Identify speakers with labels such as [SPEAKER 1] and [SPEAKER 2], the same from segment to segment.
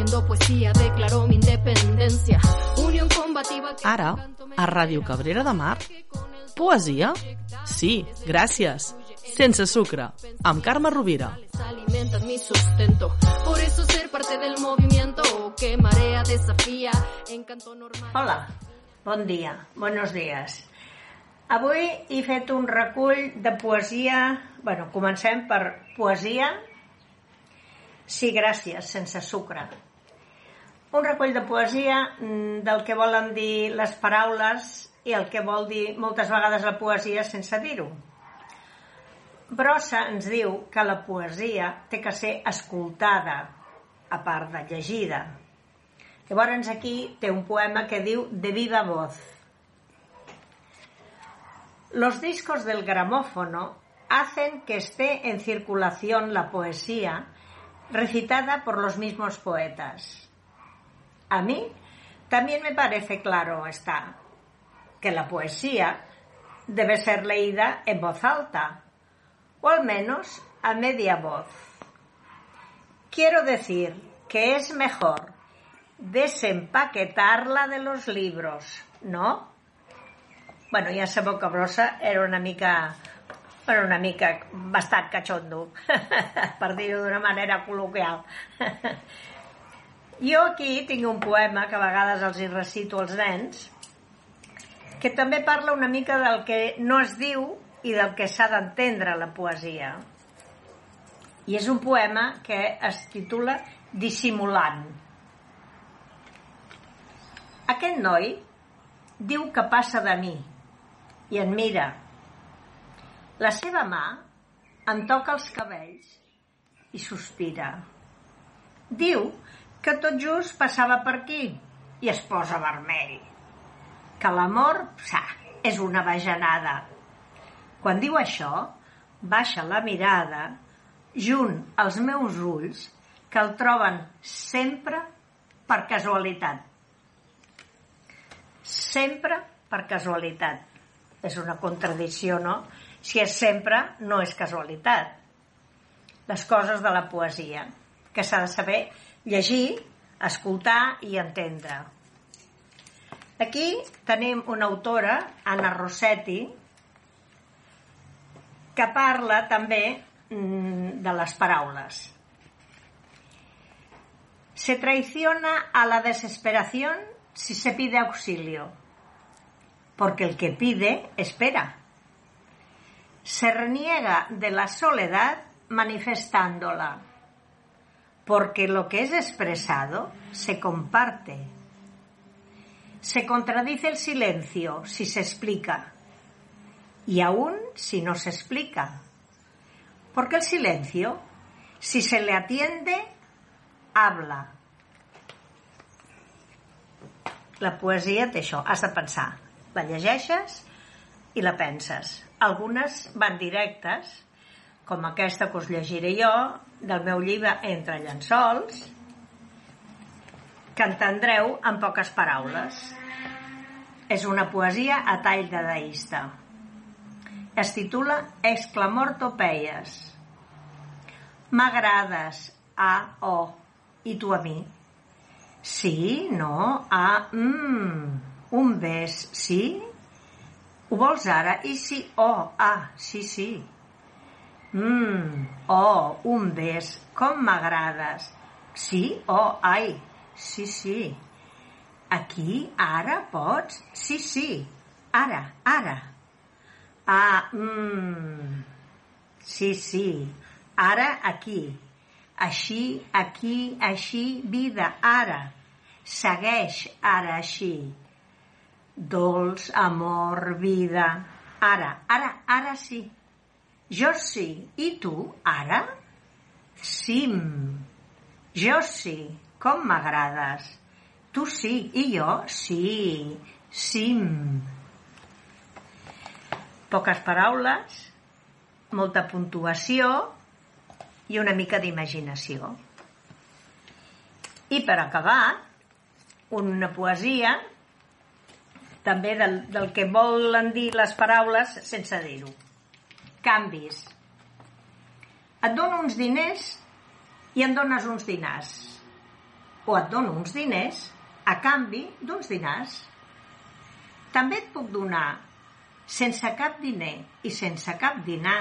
[SPEAKER 1] haciendo poesía, declaró mi independencia. Unión combativa que
[SPEAKER 2] Ara, a Ràdio Cabrera de Mar, poesia? Sí, gràcies. Sense sucre, amb Carme Rovira.
[SPEAKER 1] alimentan mi sustento. Por eso ser parte del movimiento que marea desafía. Encanto normal.
[SPEAKER 3] Hola, bon dia, buenos días. Avui he fet un recull de poesia... bueno, comencem per poesia Sí, gràcies, sense sucre. Un recull de poesia mm, del que volen dir les paraules i el que vol dir moltes vegades la poesia sense dir-ho. Brossa ens diu que la poesia té que ser escoltada, a part de llegida. Llavors aquí té un poema que diu de viva voz. Los discos del gramófono hacen que esté en circulación la poesía recitada por los mismos poetas. A mí también me parece claro está que la poesía debe ser leída en voz alta, o al menos a media voz. Quiero decir que es mejor desempaquetarla de los libros, ¿no? Bueno, ja sabeu que Brossa era una mica era una mica bastant catxondo, per dir-ho d'una manera col·loquial. Jo aquí tinc un poema que a vegades els hi recito als nens, que també parla una mica del que no es diu i del que s'ha d'entendre la poesia. I és un poema que es titula Dissimulant. Aquest noi diu que passa de mi i en mira. La seva mà em toca els cabells i sospira. Diu que tot just passava per aquí i es posa vermell. Que l'amor, sa, és una bajanada. Quan diu això, baixa la mirada junt als meus ulls que el troben sempre per casualitat. Sempre per casualitat. És una contradicció, no? Si és sempre, no és casualitat. Les coses de la poesia, que s'ha de saber llegir, escoltar i entendre. Aquí tenim una autora, Anna Rossetti, que parla també mm, de les paraules. Se traiciona a la desesperación si se pide auxilio, porque el que pide espera. Se reniega de la soledad manifestándola, porque lo que es expresado se comparte. Se contradice el silencio si se explica, y aún si no se explica. Porque el silencio, si se le atiende, habla. La poesia té això, has de pensar. La llegeixes i la penses. Algunes van directes, com aquesta que us llegiré jo, del meu llibre Entre llençols, que entendreu en poques paraules. És una poesia a tall dadaista. Es titula Exclamortopeies. M'agrades, a, o, i tu a mi. Sí, no, a, mm, un bes, sí? Ho vols ara? I sí, oh, ah, sí, sí. Mm, oh, un bes, com m'agrades. Sí, oh, ai, sí, sí. Aquí, ara, pots? Sí, sí, ara, ara. Ah, mm, sí, sí, ara, aquí. Així, aquí, així, vida, ara. Segueix ara així. Dolç, amor, vida. Ara, ara, ara sí. Jo sí. I tu, ara? Sim. Jo sí. Com m'agrades. Tu sí. I jo? Sí. Sim. Poques paraules, molta puntuació, i una mica d'imaginació. I per acabar, una poesia també del, del que volen dir les paraules sense dir-ho. Canvis. Et dono uns diners i em dones uns dinars. o et dono uns diners a canvi d'uns dinars. També et puc donar, sense cap diner i sense cap dinar,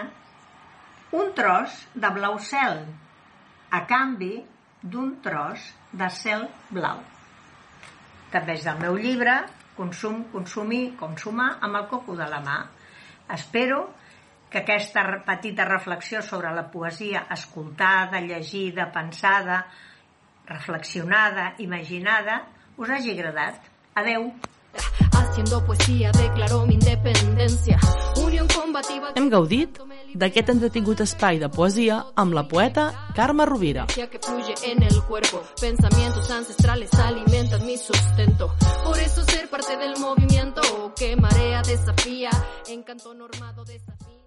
[SPEAKER 3] un tros de blau cel a canvi d'un tros de cel blau. També és del meu llibre Consum, consumir, consumar amb el coco de la mà. Espero que aquesta petita reflexió sobre la poesia escoltada, llegida, pensada, reflexionada, imaginada, us hagi agradat. Adeu!
[SPEAKER 1] Haciendo poesía declaró mi independencia. Unión combativa.
[SPEAKER 2] Hem gaudit d'aquest entretingut espai de poesia amb la poeta Carme Rovira.
[SPEAKER 1] que fluye en el cuerpo. Pensamientos ancestrales alimentan mi sustento. Por eso ser parte del movimiento que marea desafía. Encanto normado desafía.